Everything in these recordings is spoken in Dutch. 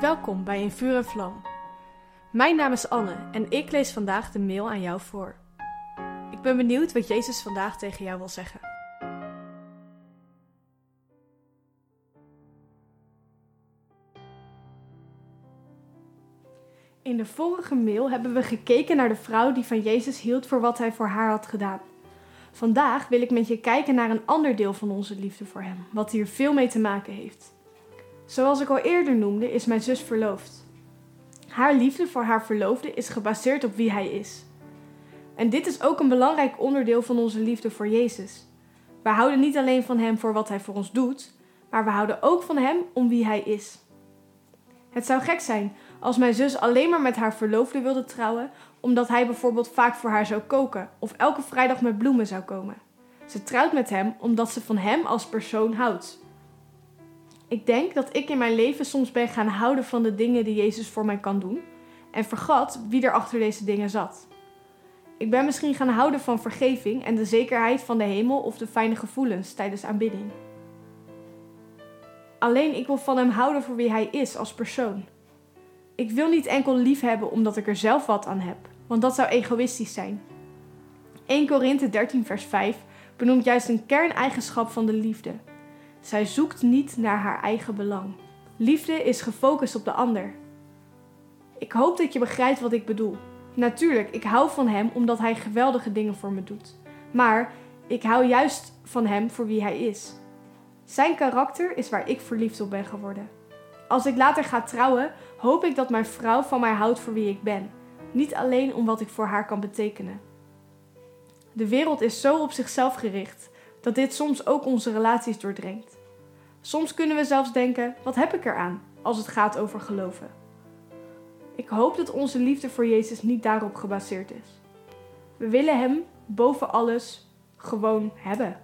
Welkom bij In Vuur en Vlam. Mijn naam is Anne en ik lees vandaag de mail aan jou voor. Ik ben benieuwd wat Jezus vandaag tegen jou wil zeggen. In de vorige mail hebben we gekeken naar de vrouw die van Jezus hield voor wat hij voor haar had gedaan. Vandaag wil ik met je kijken naar een ander deel van onze liefde voor hem, wat hier veel mee te maken heeft. Zoals ik al eerder noemde, is mijn zus verloofd. Haar liefde voor haar verloofde is gebaseerd op wie hij is. En dit is ook een belangrijk onderdeel van onze liefde voor Jezus. We houden niet alleen van hem voor wat hij voor ons doet, maar we houden ook van hem om wie hij is. Het zou gek zijn als mijn zus alleen maar met haar verloofde wilde trouwen, omdat hij bijvoorbeeld vaak voor haar zou koken of elke vrijdag met bloemen zou komen. Ze trouwt met hem omdat ze van hem als persoon houdt. Ik denk dat ik in mijn leven soms ben gaan houden van de dingen die Jezus voor mij kan doen en vergat wie er achter deze dingen zat. Ik ben misschien gaan houden van vergeving en de zekerheid van de hemel of de fijne gevoelens tijdens aanbidding. Alleen ik wil van hem houden voor wie hij is als persoon. Ik wil niet enkel lief hebben omdat ik er zelf wat aan heb, want dat zou egoïstisch zijn. 1 Korinthe 13 vers 5 benoemt juist een kerneigenschap van de liefde. Zij zoekt niet naar haar eigen belang. Liefde is gefocust op de ander. Ik hoop dat je begrijpt wat ik bedoel. Natuurlijk, ik hou van hem omdat hij geweldige dingen voor me doet. Maar ik hou juist van hem voor wie hij is. Zijn karakter is waar ik verliefd op ben geworden. Als ik later ga trouwen, hoop ik dat mijn vrouw van mij houdt voor wie ik ben. Niet alleen om wat ik voor haar kan betekenen. De wereld is zo op zichzelf gericht dat dit soms ook onze relaties doordringt. Soms kunnen we zelfs denken: wat heb ik eraan als het gaat over geloven? Ik hoop dat onze liefde voor Jezus niet daarop gebaseerd is. We willen Hem boven alles gewoon hebben.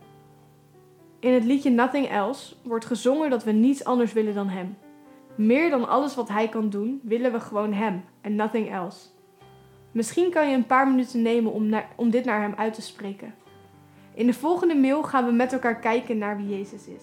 In het liedje Nothing Else wordt gezongen dat we niets anders willen dan Hem. Meer dan alles wat Hij kan doen, willen we gewoon Hem en nothing else. Misschien kan je een paar minuten nemen om, naar, om dit naar Hem uit te spreken. In de volgende mail gaan we met elkaar kijken naar wie Jezus is.